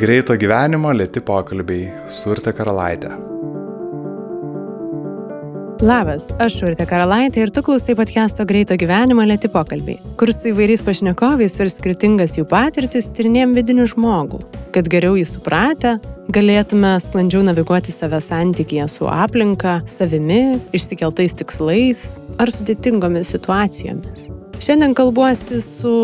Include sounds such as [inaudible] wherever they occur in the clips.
Greito gyvenimo lėti pokalbiai su Urte Karalaitė. Labas, aš Urte Karalaitė ir tu klausai podcast'o Greito gyvenimo lėti pokalbiai, kur su įvairiais pašnekovais per skirtingas jų patirtis tyrinėjom vidinį žmogų, kad geriau jį supratę, galėtume sklandžiau naviguoti save santykėje su aplinka, savimi, išsikeltais tikslais ar sudėtingomis situacijomis. Šiandien kalbuosi su,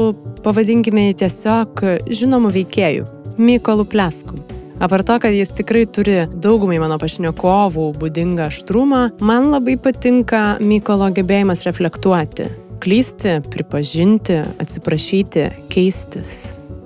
pavadinkime jį tiesiog žinomu veikėju - Mykolu Plesku. Apar to, kad jis tikrai turi daugumai mano pašnekovų būdingą aštrumą, man labai patinka Mykolo gebėjimas reflektuoti, klysti, pripažinti, atsiprašyti, keistis.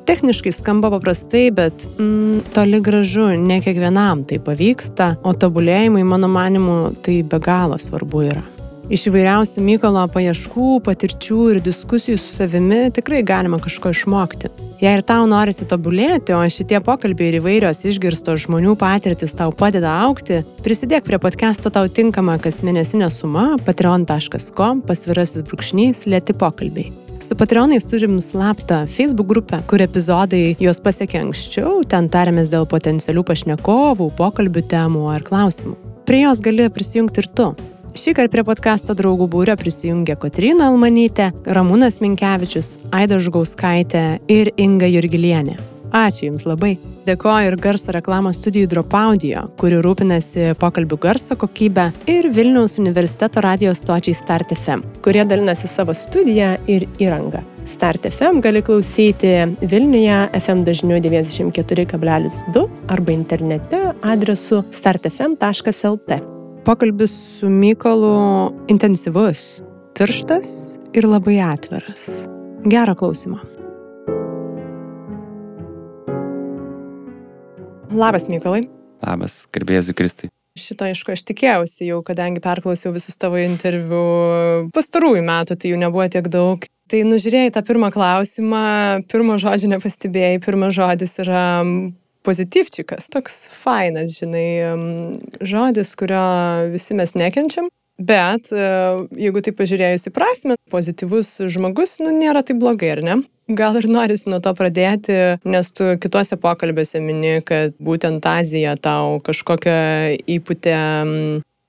Techniškai skamba paprastai, bet mm, toli gražu ne kiekvienam tai pavyksta, o tobulėjimui, mano manimu, tai be galo svarbu yra. Iš įvairiausių Mykolo paieškų, patirčių ir diskusijų su savimi tikrai galima kažko išmokti. Jei ir tau norisi tobulėti, o šitie pokalbiai ir įvairios išgirstos žmonių patirtis tau padeda aukti, prisidėk prie podcast'o tau tinkama kasmėnesinė suma patreon.com pasvirasis brūkšnys lėti pokalbiai. Su Patreonais turim slaptą Facebook grupę, kur epizodai juos pasiekia anksčiau, ten tarėmės dėl potencialių pašnekovų, pokalbių temų ar klausimų. Prie jos gali prisijungti ir tu. Šį kartą prie podkasto draugų būrio prisijungė Kotrina Almanytė, Ramūnas Minkevičius, Aida Žgauskaitė ir Inga Jurgilienė. Ačiū Jums labai. Dėkoju ir garso reklamos studijų Drop Audio, kuri rūpinasi pokalbių garso kokybę, ir Vilniaus universiteto radijos stočiai Start FM, kurie dalinasi savo studiją ir įrangą. Start FM gali klausyti Vilniuje FM dažniu 94,2 arba internete adresu startfm.lt. Pokalbis su Mykolu intensyvus, tirštas ir labai atviras. Gerą klausimą. Labas, Mykolai. Labas, garbėsiu Kristui. Šito, aišku, aš tikėjausi jau, kadangi perklausiau visus tavo interviu pastarųjų metų, tai jų nebuvo tiek daug. Tai nužiūrėjai tą pirmą klausimą, pirmo žodžio nepastebėjai, pirmas žodis yra pozityvčikas, toks fainas, žinai, žodis, kurio visi mes nekenčiam. Bet e, jeigu tai pažiūrėjus į prasme, pozityvus žmogus, nu, nėra taip blogai, ar ne? Gal ir norisi nuo to pradėti, nes tu kituose pokalbėse mini, kad būtent Azija tau kažkokią įputę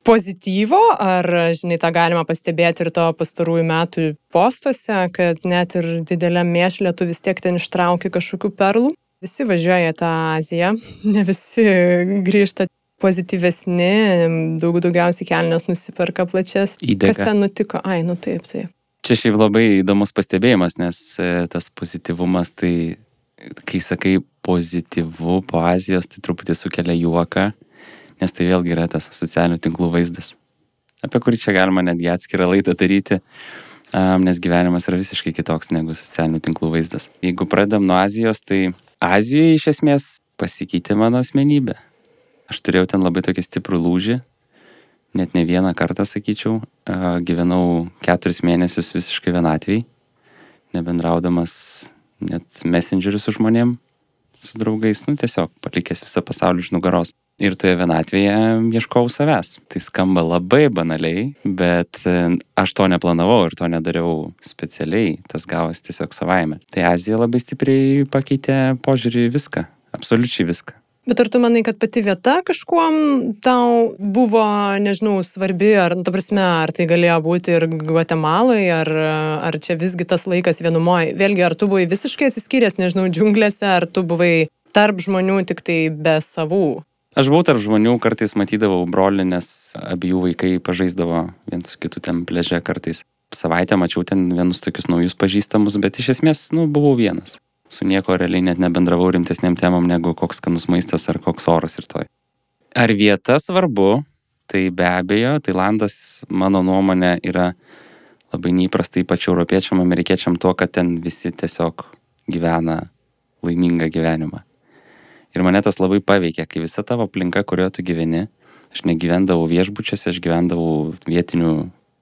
pozityvo, ar, žinai, tą galima pastebėti ir to pastarųjų metų postuose, kad net ir dideliam mėšlė tu vis tiek ten ištrauki kažkokių perlų. Visi važiuoja tą Aziją, [laughs] ne visi grįžta pozityvesni, daug daugiausiai kelnes nusiperka plačias. Įdega. Kas ten nutiko? Ai, nu taip, taip. Čia šiaip labai įdomus pastebėjimas, nes e, tas pozityvumas, tai kai sakai pozityvu po Azijos, tai truputį sukelia juoką, nes tai vėlgi yra tas socialinių tinklų vaizdas, apie kurį čia galima netgi atskirą laidą daryti nes gyvenimas yra visiškai kitoks negu socialinių tinklų vaizdas. Jeigu pradam nuo Azijos, tai Azijoje iš esmės pasikeitė mano asmenybė. Aš turėjau ten labai tokį stiprų lūžį, net ne vieną kartą, sakyčiau. Gyvenau keturis mėnesius visiškai vienatviai, nebendraudamas net messengeriu su žmonėm, su draugais, nu tiesiog palikęs visą pasaulį iš nugaros ir toje vienatvėje ieškojau savęs. Tai skamba labai banaliai, bet e, aš to neplanavau ir to nedariau specialiai, tas gavosi tiesiog savaime. Tai Azija labai stipriai pakeitė požiūrį į viską, absoliučiai viską. Bet ar tu manai, kad pati vieta kažkuom tau buvo, nežinau, svarbi, ar, ta prasme, ar tai galėjo būti ir Guatemalai, ar, ar čia visgi tas laikas vienumoje? Vėlgi, ar tu buvai visiškai atsiskyręs, nežinau, džiunglėse, ar tu buvai tarp žmonių tik tai be savų? Aš buvau tarp žmonių, kartais matydavau brolį, nes abiejų vaikai pažaisdavo viens su kitu ten pleže kartais. Savaitę mačiau ten vienus tokius naujus pažįstamus, bet iš esmės, nu, buvau vienas. Su nieko realiai net nebendravau rimtesniam temam negu koks skanus maistas ar koks oras ir toj. Ar vieta svarbu? Tai be abejo, Tailandas, mano nuomonė, yra labai neįprasta ypač europiečiam, amerikiečiam tuo, kad ten visi tiesiog gyvena laimingą gyvenimą. Ir mane tas labai paveikė, kai visa tavo aplinka, kurioje tu gyveni, aš negyvendavau viešbučiuose, aš gyvendavau vietinių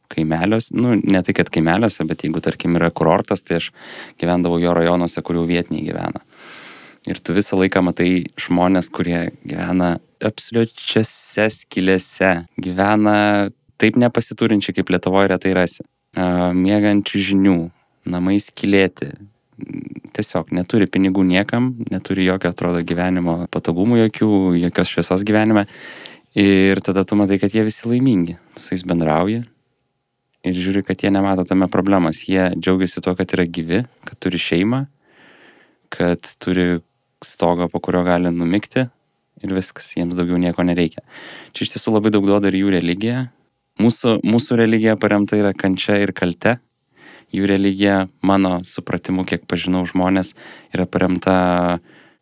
kaimeliuose, nu, ne tai kad kaimeliuose, bet jeigu, tarkim, yra kurortas, tai aš gyvendavau jo rajonuose, kur jau vietiniai gyvena. Ir tu visą laiką matai žmonės, kurie gyvena absoliučiose skilėse, gyvena taip nepasiturinčiai, kaip Lietuvoje retai rasi. Mėgančių žinių, namai skilėti, tiesiog neturi pinigų niekam, neturi jokio, atrodo, gyvenimo patogumų jokių, jokios šviesos gyvenime. Ir tada tu matai, kad jie visi laimingi. Tu su jais bendrauji ir žiūri, kad jie nemato tame problemas. Jie džiaugiasi tuo, kad yra gyvi, kad turi šeimą, kad turi stogą, po kurio gali numikti ir viskas, jiems daugiau nieko nereikia. Čia iš tiesų labai daug duoda ir jų religija. Mūsų, mūsų religija paremta yra kančia ir kalte. Jų religija, mano supratimu, kiek pažinau žmonės, yra paremta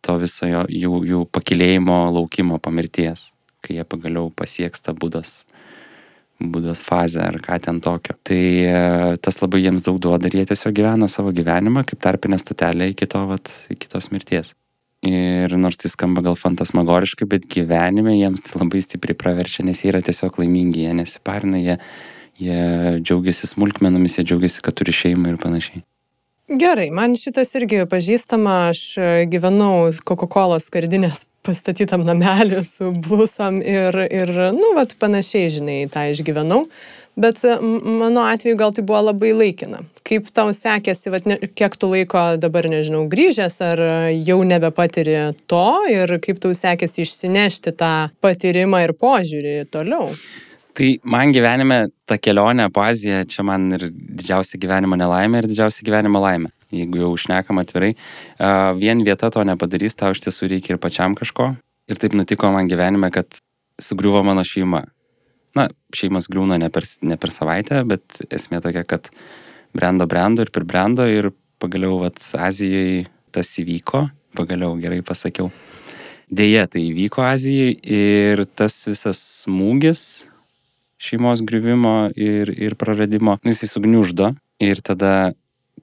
to viso jo, jų, jų pakilėjimo laukimo po mirties, kai jie pagaliau pasieks tą būdos, būdos fazę ar ką ten tokio. Tai e, tas labai jiems daug duoda ir jie tiesiog gyvena savo gyvenimą kaip tarpinė stotelė iki, to, vat, iki tos mirties. Ir nors tai skamba gal fantasmagoriškai, bet gyvenime jiems tai labai stipriai praverčia, nes jie yra tiesiog laimingi, jie nesiparina, jie, jie džiaugiasi smulkmenomis, jie džiaugiasi, kad turi šeimą ir panašiai. Gerai, man šitas irgi pažįstama, aš gyvenau Coca-Cola skardinės pastatytam namelį su blusom ir, ir nu, vat panašiai, žinai, tą išgyvenau. Bet mano atveju gal tai buvo labai laikina. Kaip tau sekėsi, vat, ne, kiek tu laiko dabar, nežinau, grįžęs, ar jau nebepatiri to ir kaip tau sekėsi išsinešti tą patyrimą ir požiūrį toliau? Tai man gyvenime ta kelionė po Aziją, čia man ir didžiausia gyvenimo nelaimė ir didžiausia gyvenimo laimė. Jeigu jau užnekam atvirai, vien vieta to nepadarys, tau iš tiesų reikia ir pačiam kažko. Ir taip nutiko man gyvenime, kad sugriuvo mano šeima. Na, šeimas griūna ne per, ne per savaitę, bet esmė tokia, kad brendo, brendo ir pribrendo ir pagaliau, vat, Azijoje tas įvyko, pagaliau gerai pasakiau. Deja, tai įvyko Azijai ir tas visas smūgis šeimos griuvimo ir, ir praradimo, nu, jisai sugniuždo ir tada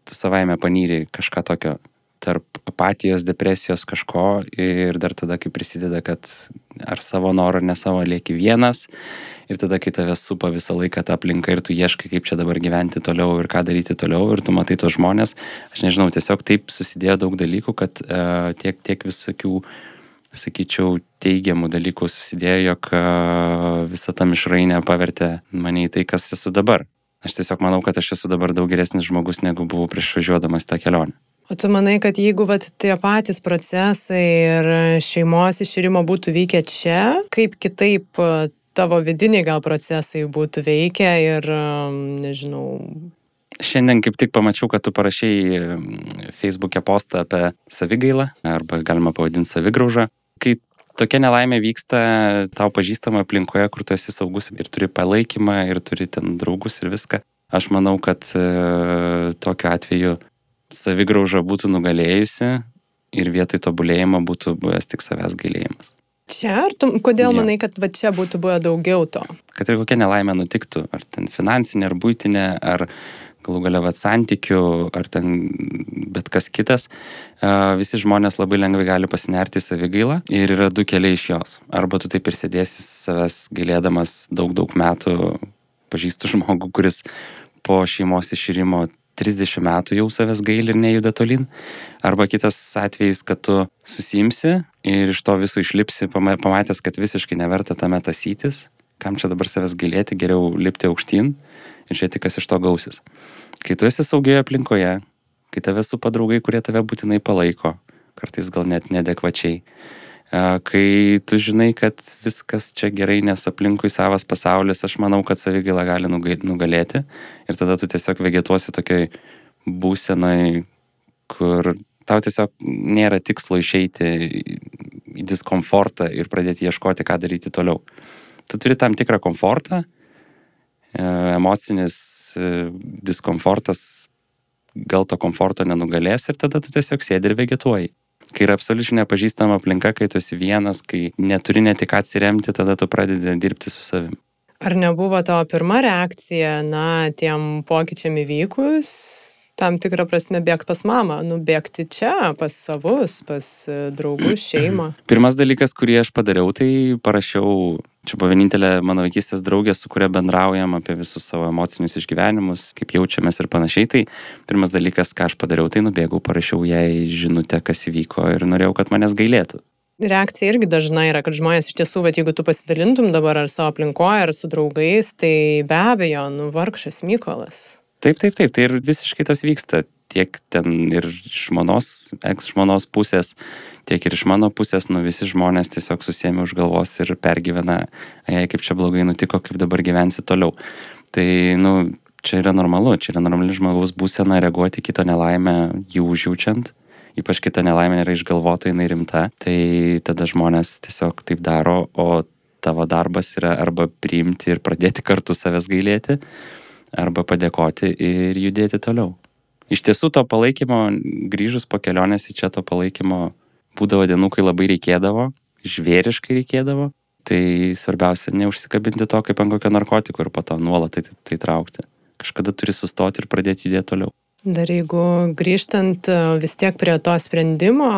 tu savaime panyri kažką tokio tarp apatijos, depresijos kažko ir dar tada, kai prisideda, kad ar savo norą, ar ne savo lieki vienas ir tada, kai tave supa visą laiką tą aplinką ir tu ieškai, kaip čia dabar gyventi toliau ir ką daryti toliau ir tu matai tos žmonės, aš nežinau, tiesiog taip susidėjo daug dalykų, kad uh, tiek, tiek visokių sakyčiau, teigiamų dalykų susidėjo, jog visą tą mišrainę pavertė mane į tai, kas esu dabar. Aš tiesiog manau, kad aš esu dabar daug geresnis žmogus, negu buvau prieš važiuodamas tą kelionę. O tu manai, kad jeigu vat, tie patys procesai ir šeimos iširimo būtų vykę čia, kaip kitaip tavo vidiniai gal procesai būtų veikę ir, nežinau, Šiandien kaip tik pamačiau, kad tu parašiai Facebook'e postą apie savigailą, arba galima pavadinti savigraužą. Kai tokia nelaimė vyksta tau pažįstama aplinkoje, kur tu esi saugus ir turi palaikymą, ir turi ten draugus ir viską, aš manau, kad e, tokiu atveju savigrauža būtų nugalėjusi ir vietoj tobulėjimo būtų buvęs tik savęs gailėjimas. Čia, ar tu, kodėl ja. manai, kad va čia būtų buvę daugiau to? Kad ir kokia nelaimė nutiktų, ar ten finansinė, ar būtinė, ar galų galia vat santykių ar ten bet kas kitas, visi žmonės labai lengvai gali pasinerti į savigailą ir yra du keliai iš jos. Arba tu taip ir sėdėsi savęs gailėdamas daug, daug metų, pažįstu žmogų, kuris po šeimos iširimo 30 metų jau savęs gaili ir nejuda tolin. Arba kitas atvejis, kad tu susimsi ir iš to viso išlipsi, pamatęs, kad visiškai neverta tame tasytis, kam čia dabar savęs gailėti, geriau lipti aukštyn ir žiūrėti, kas iš to gausis. Kai tu esi saugioje aplinkoje, kai tave supa draugai, kurie tave būtinai palaiko, kartais gal net nedekvačiai, kai tu žinai, kad viskas čia gerai, nes aplinkui savas pasaulis, aš manau, kad savigila gali nugalėti ir tada tu tiesiog vegetuosi tokiai būsenai, kur tau tiesiog nėra tikslo išeiti į diskomfortą ir pradėti ieškoti, ką daryti toliau. Tu turi tam tikrą komfortą, emocinis e, diskomfortas gal to komforto nenugalės ir tada tu tiesiog sėdi ir vegetuoji. Kai yra absoliučiai nepažįstama aplinka, kai tu esi vienas, kai neturi net ką atsiremti, tada tu pradedi dirbti su savim. Ar nebuvo tavo pirma reakcija, na, tiem pokyčiam įvykus, tam tikrą prasme bėgti pas mamą, nubėgti čia, pas savus, pas e, draugus, šeimą? [clears throat] Pirmas dalykas, kurį aš padariau, tai parašiau Čia buvo vienintelė mano vaikystės draugė, su kuria bendraujam apie visus savo emocinius išgyvenimus, kaip jaučiamės ir panašiai. Tai pirmas dalykas, ką aš padariau, tai nubėgau, parašiau jai žinutę, kas įvyko ir norėjau, kad manęs gailėtų. Reakcija irgi dažnai yra, kad žmonės iš tiesų, bet jeigu tu pasidalintum dabar ar savo aplinkoje, ar su draugais, tai be abejo, nu vargšas Mykolas. Taip, taip, taip, tai ir visiškai tas vyksta. Tiek ten ir iš žmonos, eks žmonos pusės, tiek ir iš mano pusės, nu visi žmonės tiesiog susėmė už galvos ir pergyvena, jei kaip čia blogai nutiko, kaip dabar gyvensi toliau. Tai, nu, čia yra normalu, čia yra normali žmogaus būsena reaguoti kito nelaimę jį užjaučiant, ypač kita nelaimė nėra išgalvota, jinai rimta, tai tada žmonės tiesiog taip daro, o tavo darbas yra arba priimti ir pradėti kartu savęs gailėti, arba padėkoti ir judėti toliau. Iš tiesų to palaikymo, grįžus po kelionės į čia to palaikymo, būdavo dienų, kai labai reikėdavo, žvėriškai reikėdavo, tai svarbiausia neužsikabinti to kaip ant kokio narkotiko ir po to nuolat tai, tai, tai traukti. Kažkada turi sustoti ir pradėti judėti toliau. Dar jeigu grįžtant vis tiek prie to sprendimo,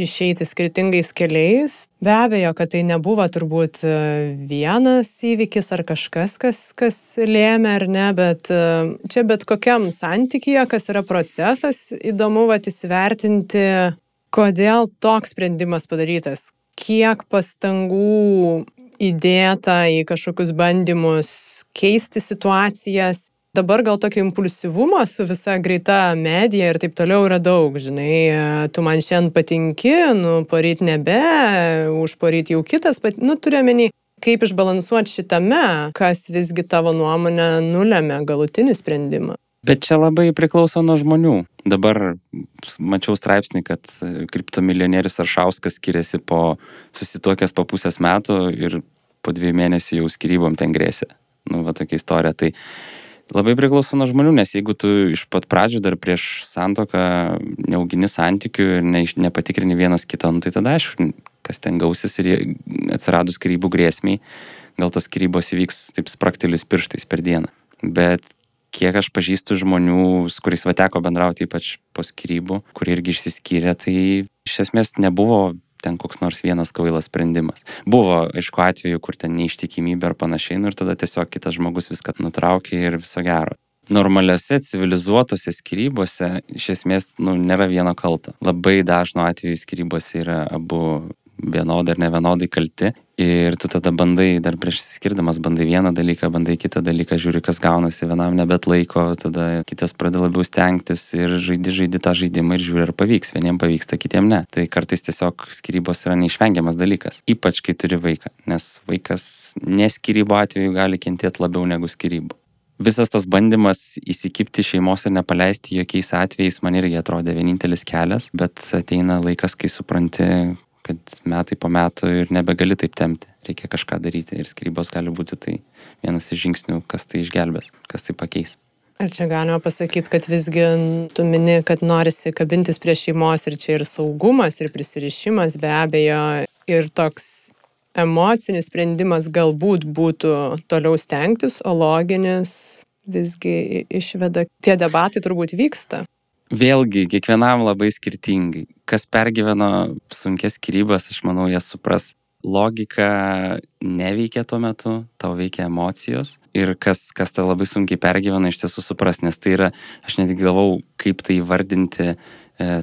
išeiti skirtingais keliais. Be abejo, kad tai nebuvo turbūt e, vienas įvykis ar kažkas, kas, kas lėmė ar ne, bet e, čia bet kokiam santykėje, kas yra procesas, įdomu vat įsivertinti, kodėl toks sprendimas padarytas, kiek pastangų įdėta į kažkokius bandymus keisti situacijas, dabar gal tokio impulsyvumo su visa greita medija ir taip toliau yra daug, žinai, tu man šiandien patinki, nu, poryt nebe, už poryt jau kitas, pat, nu, turiuomenį, kaip išbalansuoti šitame, kas visgi tavo nuomonė nulėmė galutinį sprendimą. Bet čia labai priklauso nuo žmonių. Dabar mačiau straipsnį, kad kriptomilijonierius Aršauskas skiriasi po susituokęs po pusės metų ir po dviejų mėnesių jau skirybom ten grėsė. Nu, va tokia istorija. Tai Labai priklauso nuo žmonių, nes jeigu tu iš pat pradžių dar prieš santoką neaugini santykių ir ne, nepatikrini vienas kito, nu, tai tada aišku, kas ten gausis ir atsiradus skirybų grėsmiai, gal tos skirybos įvyks taip spraktelis pirštais per dieną. Bet kiek aš pažįstu žmonių, su kuriais va teko bendrauti, ypač po skirybų, kurie irgi išsiskyrė, tai iš esmės nebuvo ten koks nors vienas kvailas sprendimas. Buvo, aišku, atveju, kur ten neištikimybė ar panašiai, nu ir tada tiesiog kitas žmogus viską nutraukė ir viso gero. Normaliuose civilizuotose skirybose iš esmės nu, nėra vieno kalto. Labai dažno atveju skirybose yra abu vienodai ar ne vienodai kalti. Ir tu tada bandai, dar prieš skirdamas, bandai vieną dalyką, bandai kitą dalyką, žiūri, kas gaunasi, vienam nebet laiko, tada kitas pradeda labiau stengtis ir žaidi, žaidi tą žaidimą ir žiūri, ar pavyks. Vieniem pavyksta, kitiem ne. Tai kartais tiesiog skirybos yra neišvengiamas dalykas. Ypač, kai turi vaiką, nes vaikas neskirybo atveju gali kentėti labiau negu skirybų visas tas bandymas įsikipti šeimos ir nepaleisti jokiais atvejais man irgi atrodė vienintelis kelias, bet ateina laikas, kai supranti, kad metai po metų ir nebegali taip temti, reikia kažką daryti ir skirybos gali būti tai vienas iš žingsnių, kas tai išgelbės, kas tai pakeis. Ar čia galima pasakyti, kad visgi tu mini, kad norisi kabintis prie šeimos ir čia ir saugumas, ir prisirišimas be abejo, ir toks emocinis sprendimas galbūt būtų toliau stengtis, o loginis visgi išveda. Tie debatai turbūt vyksta. Vėlgi, kiekvienam labai skirtingai. Kas pergyveno sunkės skirybas, aš manau, jie supras. Logika neveikia tuo metu, tau veikia emocijos. Ir kas, kas tą labai sunkiai pergyvena, iš tiesų supras, nes tai yra, aš net galvau, kaip tai vardinti e,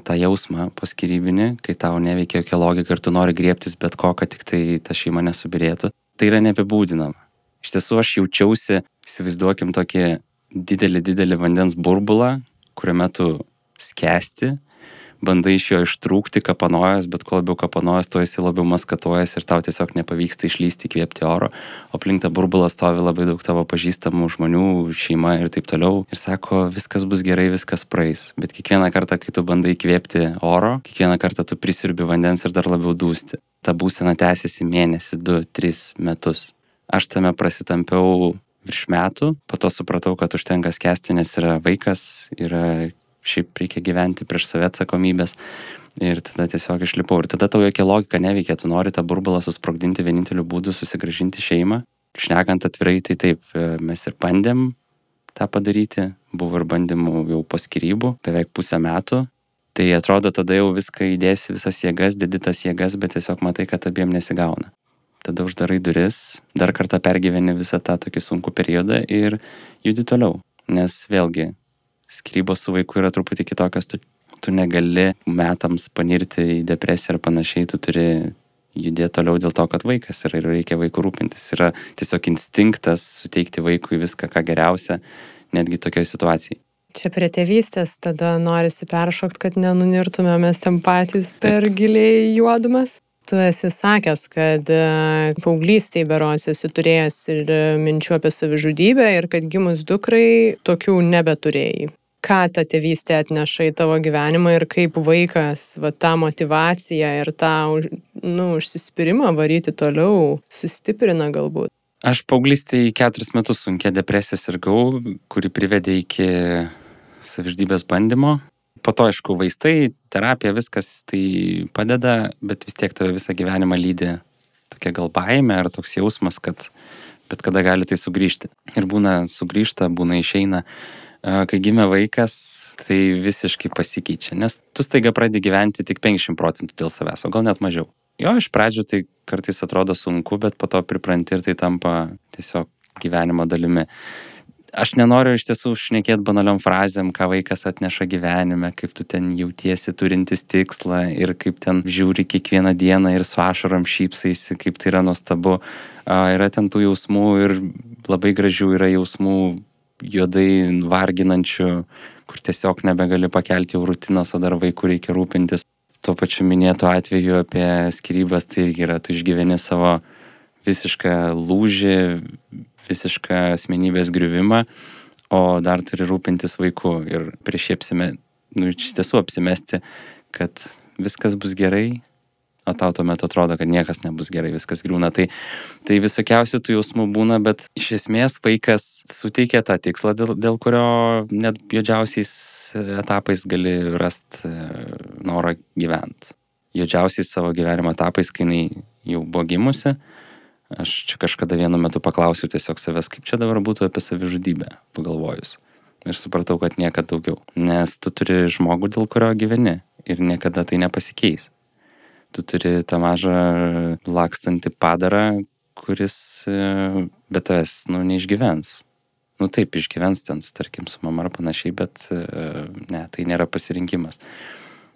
tą jausmą po skirybinį, kai tau neveikia jokia logika ir tu nori griebtis bet ko, kad tik tai ta šeima nesubirėtų. Tai yra neapibūdinama. Iš tiesų aš jaučiausi, įsivaizduokim tokį didelį, didelį vandens burbulą, kuriame tu skęsti, bandai iš jo ištrūkti, kapanojas, bet kuo labiau kapanojas, tuo esi labiau maskatuojas ir tau tiesiog nepavyksta išlysti, įkvėpti oro, o aplink tą burbulą stovi labai daug tavo pažįstamų žmonių, šeima ir taip toliau. Ir sako, viskas bus gerai, viskas praeis. Bet kiekvieną kartą, kai tu bandai įkvėpti oro, kiekvieną kartą tu prisirbi vandens ir dar labiau dūsti. Ta būsena tęsiasi mėnesį, du, tris metus. Aš tame prasitampiau virš metų, po to supratau, kad užtenka skęsti, nes yra vaikas, yra šiaip reikia gyventi prieš save atsakomybės. Ir tada tiesiog išlipau. Ir tada tau jokia logika neveikia, tu nori tą burbulą susprogdinti vieninteliu būdu, susigražinti šeimą. Šnekant atvirai, tai taip, e, mes ir bandėm tą padaryti, buvo ir bandymų jau po skirybų, beveik pusę metų. Tai atrodo, tada jau viską įdėsi, visas jėgas, dedi tas jėgas, bet tiesiog matai, kad abiem nesigauna. Tada uždarai duris, dar kartą pergyveni visą tą tokį sunkų periodą ir judi toliau. Nes vėlgi, skirybos su vaiku yra truputį kitokios, tu, tu negali metams panirti į depresiją ar panašiai, tu turi judėti toliau dėl to, kad vaikas yra ir reikia vaikų rūpintis. Yra tiesiog instinktas suteikti vaikui viską, ką geriausia, netgi tokioje situacijoje. Čia prie tėvystės tada norisi peršokti, kad nenunirtume mes ten patys per giliai juodumas. Tu esi sakęs, kad e, paauglystėje beros esi turėjęs ir minčių apie savižudybę ir kad gimus dukrai tokių nebeturėjai. Ką ta tėvystė atneša į tavo gyvenimą ir kaip vaikas va, tą motivaciją ir tą nu, užsispyrimą varyti toliau sustiprina galbūt. Aš paauglystėje keturis metus sunkia depresija sirgau, kuri privedė iki savižudybės bandymo po to, aišku, vaistai, terapija, viskas tai padeda, bet vis tiek tave visą gyvenimą lydi tokia gal baime ar toks jausmas, kad bet kada gali tai sugrįžti. Ir būna sugrįžta, būna išeina. Kai gimė vaikas, tai visiškai pasikeičia, nes tu staiga pradedi gyventi tik 50 procentų dėl savęs, o gal net mažiau. Jo, iš pradžių tai kartais atrodo sunku, bet po to pripranti ir tai tampa tiesiog gyvenimo dalimi aš nenoriu iš tiesų šnekėt banaliom frazėm, ką vaikas atneša gyvenime, kaip tu ten jautiesi turintis tikslą ir kaip ten žiūri kiekvieną dieną ir su ašarom šypsaisi, kaip tai yra nuostabu. Yra ten tų jausmų ir labai gražių yra jausmų juodai varginančių, kur tiesiog nebegali pakelti jau rutinos, o dar vaikų reikia rūpintis. Tuo pačiu minėtu atveju apie skirybas tai irgi yra, tu išgyveni savo visišką lūžį, visišką asmenybės griuvimą, o dar turi rūpintis vaiku ir prieš jį apsime, nu, iš tiesų apsimesti, kad viskas bus gerai, o tau tuo metu atrodo, kad niekas nebus gerai, viskas griūna. Tai, tai visokiausių tų jausmų būna, bet iš esmės vaikas suteikia tą tikslą, dėl, dėl kurio net juodžiausiais etapais gali rasti e, norą gyventi. Juodžiausiais savo gyvenimo etapais, kai jinai jau buvo gimusi, Aš čia kažkada vienu metu paklausiau tiesiog savęs, kaip čia dabar būtų apie savižudybę, pagalvojus. Ir supratau, kad niekada daugiau. Nes tu turi žmogų, dėl kurio gyveni ir niekada tai nepasikeis. Tu turi tą mažą lakstantį padarą, kuris e, be tavęs, nu, neišgyvens. Nu taip, išgyvens ten, tarkim, su mama ar panašiai, bet e, ne, tai nėra pasirinkimas.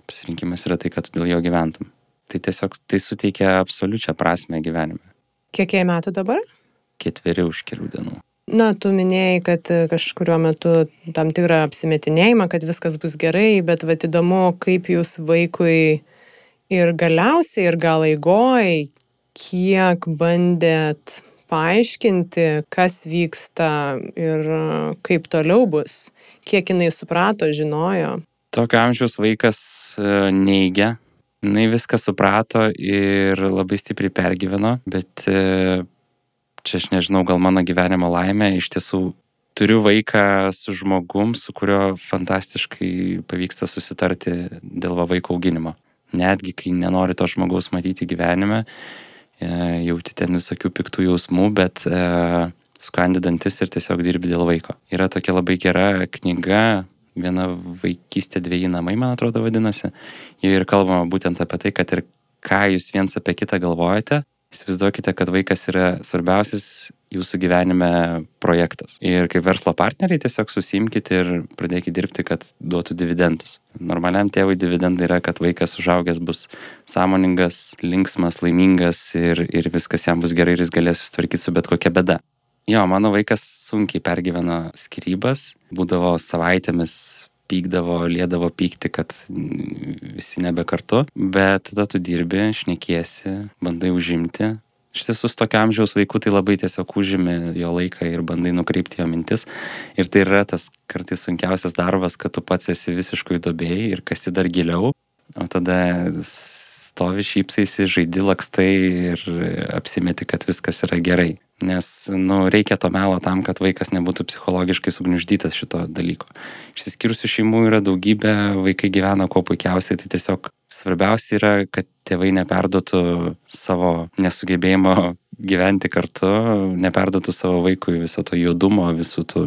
Pasirinkimas yra tai, kad tu dėl jo gyventum. Tai tiesiog tai suteikia absoliučią prasme gyvenime. Kiek jai metų dabar? Ketveri už kelių dienų. Na, tu minėjai, kad e, kažkurio metu tam tikrą apsimetinėjimą, kad viskas bus gerai, bet vad įdomu, kaip jūs vaikui ir galiausiai, ir gal eigoj, kiek bandėt paaiškinti, kas vyksta ir e, kaip toliau bus, kiek jinai suprato, žinojo. Tokio amžiaus vaikas e, neigia jinai viską suprato ir labai stipriai pergyveno, bet e, čia aš nežinau, gal mano gyvenimo laimė, iš tiesų turiu vaiką su žmogum, su kuriuo fantastiškai pavyksta susitarti dėl vaiko auginimo. Netgi kai nenori to žmogaus matyti gyvenime, e, jauti ten visokių piktų jausmų, bet e, skandidantis ir tiesiog dirbi dėl vaiko. Yra tokia labai gera knyga, viena vaikystė dviejai namai, man atrodo, vadinasi. Joje ir kalbama būtent apie tai, kad ir ką jūs viens apie kitą galvojate, įsivaizduokite, kad vaikas yra svarbiausias jūsų gyvenime projektas. Ir kaip verslo partneriai tiesiog susimkite ir pradėkite dirbti, kad duotų dividendus. Normaliam tėvui dividendai yra, kad vaikas užaugęs bus sąmoningas, linksmas, laimingas ir, ir viskas jam bus gerai ir jis galės susitvarkyti su bet kokia bėda. Jo, mano vaikas sunkiai pergyveno skirybas, būdavo savaitėmis pykdavo, lėdavo pykti, kad visi nebe kartu, bet tada tu dirbi, šnekiesi, bandai užimti. Iš tiesų, su tokio amžiaus vaiku tai labai tiesiog užimi jo laiką ir bandai nukreipti jo mintis. Ir tai yra tas kartais sunkiausias darbas, kad tu pats esi visiškai dobėjai ir kasi dar giliau, o tada stovi šypsaisi, žaidi lakstai ir apsimeti, kad viskas yra gerai nes nu, reikia to melo tam, kad vaikas nebūtų psichologiškai sugniuždytas šito dalyko. Išsiskyrusių šeimų yra daugybė, vaikai gyvena kuo puikiausiai, tai tiesiog svarbiausia yra, kad tėvai neperduotų savo nesugebėjimo gyventi kartu, neperduotų savo vaikui viso to juodumo, visų tų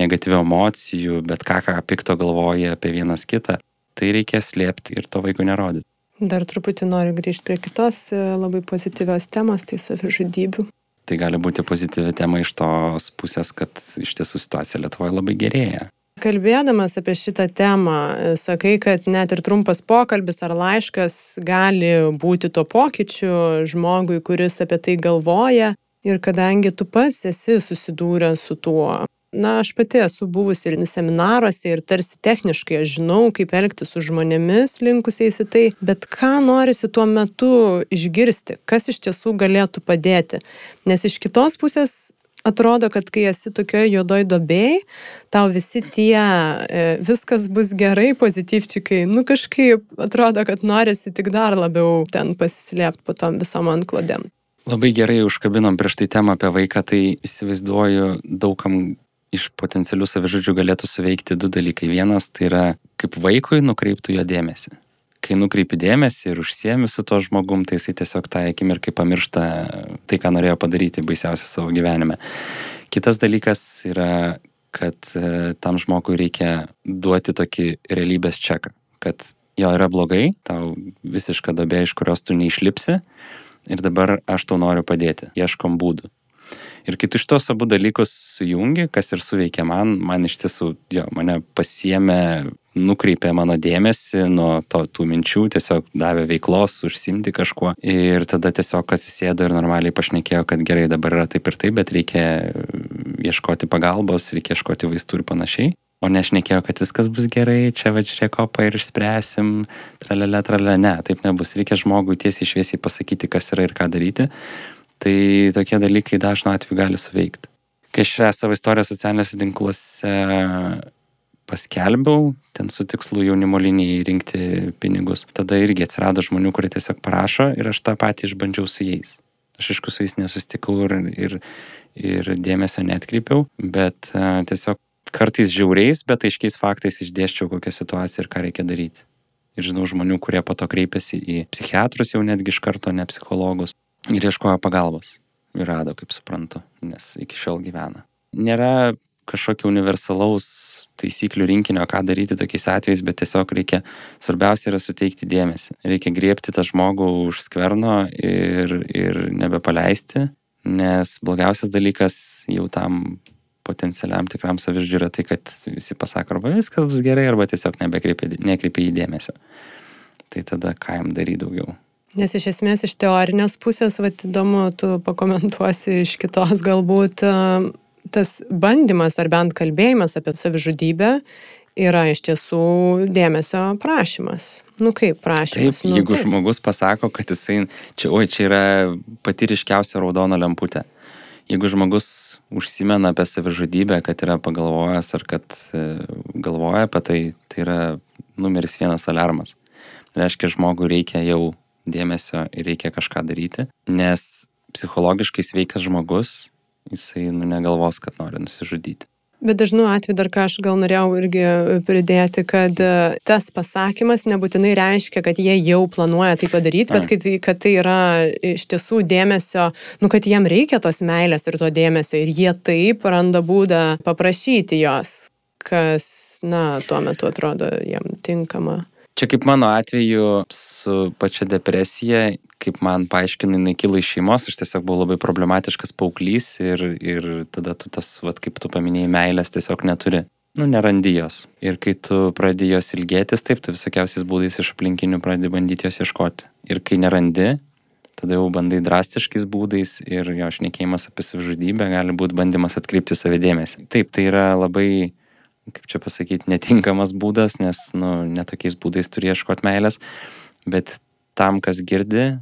negatyvių emocijų, bet ką, ką pikto galvoja apie vienas kitą. Tai reikia slėpti ir to vaiko nerodyti. Dar truputį noriu grįžti prie kitos e, labai pozityvios temos, tai savižudybių tai gali būti pozityvi tema iš tos pusės, kad iš tiesų situacija Lietuvoje labai gerėja. Kalbėdamas apie šitą temą, sakai, kad net ir trumpas pokalbis ar laiškas gali būti to pokyčiu žmogui, kuris apie tai galvoja. Ir kadangi tu pats esi susidūręs su tuo, na, aš pati esu buvusi ir seminaruose ir tarsi techniškai aš žinau, kaip elgtis su žmonėmis linkusiais į tai, bet ką norisi tuo metu išgirsti, kas iš tiesų galėtų padėti. Nes iš kitos pusės atrodo, kad kai esi tokioje juodoj dobėjai, tau visi tie e, viskas bus gerai, pozityvčiai, nu kažkaip atrodo, kad norisi tik dar labiau ten pasislėpti po tom visom antklodėm. Labai gerai užkabinom prieš tai temą apie vaiką, tai įsivaizduoju daugam iš potencialių savižudžių galėtų suveikti du dalykai. Vienas tai yra kaip vaikui nukreiptų jo dėmesį. Kai nukreipi dėmesį ir užsiemi su tuo žmogum, tai jisai tiesiog tą akimirką pamiršta tai, ką norėjo padaryti baisiausiu savo gyvenime. Kitas dalykas yra, kad e, tam žmogui reikia duoti tokį realybės čeką, kad jo yra blogai, tau visiška dobė, iš kurios tu neišlipsi ir dabar aš tau noriu padėti, ieškom būdų. Ir kai tu šitos abu dalykus sujungi, kas ir suveikia man, man iš tiesų, jo, mane pasiemė, nukreipė mano dėmesį nuo to, tų minčių, tiesiog davė veiklos, užsimti kažkuo. Ir tada tiesiog atsisėdo ir normaliai pašnekėjo, kad gerai dabar yra taip ir taip, bet reikia ieškoti pagalbos, reikia ieškoti vaistų ir panašiai. O nešnekėjo, kad viskas bus gerai, čia va žiūrėk kopą ir išspręsim, tralelė, tralelė, ne, taip nebus. Reikia žmogui tiesiai šviesiai pasakyti, kas yra ir ką daryti tai tokie dalykai dažnu atveju gali suveikti. Kai aš šią savo istoriją socialiniuose tinkluose paskelbiau, ten su tikslu jaunimo linijai rinkti pinigus, tada irgi atsirado žmonių, kurie tiesiog parašo ir aš tą patį išbandžiau su jais. Aš aišku su jais nesustikau ir, ir, ir dėmesio netkreipiau, bet uh, tiesiog kartais žiauriais, bet aiškiais faktais išdėščiau kokią situaciją ir ką reikia daryti. Ir žinau žmonių, kurie po to kreipiasi į psichiatrus jau netgi iš karto, ne psichologus ir ieškojo pagalbos. Ir rado, kaip suprantu, nes iki šiol gyvena. Nėra kažkokio universalaus taisyklių rinkinio, ką daryti tokiais atvejais, bet tiesiog reikia, svarbiausia yra suteikti dėmesį. Reikia griebti tą žmogų už skverno ir, ir nebepaleisti, nes blogiausias dalykas jau tam potencialiam tikram savižudžiui yra tai, kad visi pasako, arba viskas bus gerai, arba tiesiog nekreipia į dėmesio. Tai tada ką jam daryti daugiau. Nes iš esmės iš teorinės pusės, vad įdomu, tu pakomentuosi iš kitos galbūt tas bandymas ar bent kalbėjimas apie savižudybę yra iš tiesų dėmesio prašymas. Nu kaip prašymas? Taip, nu, jeigu taip. žmogus pasako, kad jisai, čia, oi, čia yra pati ryškiausia raudona lemputė. Jeigu žmogus užsimena apie savižudybę, kad yra pagalvojęs ar kad e, galvoja apie tai, tai yra numeris vienas alarmas. Reiškia, žmogui reikia jau dėmesio ir reikia kažką daryti, nes psichologiškai sveikas žmogus, jisai nu, negalvos, kad nori nusižudyti. Bet dažnu atveju dar ką aš gal norėjau irgi pridėti, kad e, tas pasakymas nebūtinai reiškia, kad jie jau planuoja tai padaryti, bet kad, kad tai yra iš tiesų dėmesio, nu kad jiem reikia tos meilės ir to dėmesio ir jie taip randa būdą paprašyti jos, kas, na, tuo metu atrodo jiem tinkama. Čia kaip mano atveju su pačia depresija, kaip man paaiškino, jinai kilo iš šeimos, aš tiesiog buvau labai problematiškas pauklys ir, ir tada tu tas, vat, kaip tu paminėjai, meilės tiesiog neturi. Nu, nerandi jos. Ir kai tu pradedi jos ilgėtis, taip, tu visokiausiais būdais iš aplinkinių pradedi bandyti jos ieškoti. Ir kai nerandi, tada jau bandai drastiškais būdais ir jo šnekėjimas apie savižudybę gali būti bandymas atkreipti savėdėmėsi. Taip, tai yra labai kaip čia pasakyti, netinkamas būdas, nes, nu, netokiais būdais turi ieškoti meilės, bet tam, kas girdi,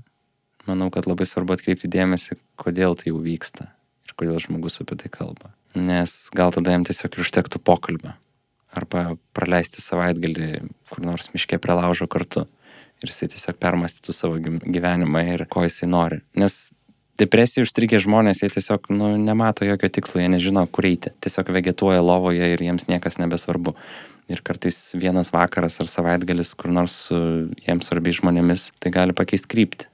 manau, kad labai svarbu atkreipti dėmesį, kodėl tai jau vyksta ir kodėl žmogus apie tai kalba. Nes gal tada jam tiesiog ir užtektų pokalbio. Arba praleisti savaitgalį kur nors miške prie laužo kartu. Ir jisai tiesiog permastytų savo gyvenimą ir ko jisai nori. Nes depresija užstrigę žmonės, jie tiesiog nu, nemato jokio tikslo, jie nežino, kur eiti. Tiesiog vegetuoja lovoje ir jiems niekas nebesvarbu. Ir kartais vienas vakaras ar savaitgalis kur nors su jiems svarbiais žmonėmis, tai gali pakeisti kryptį.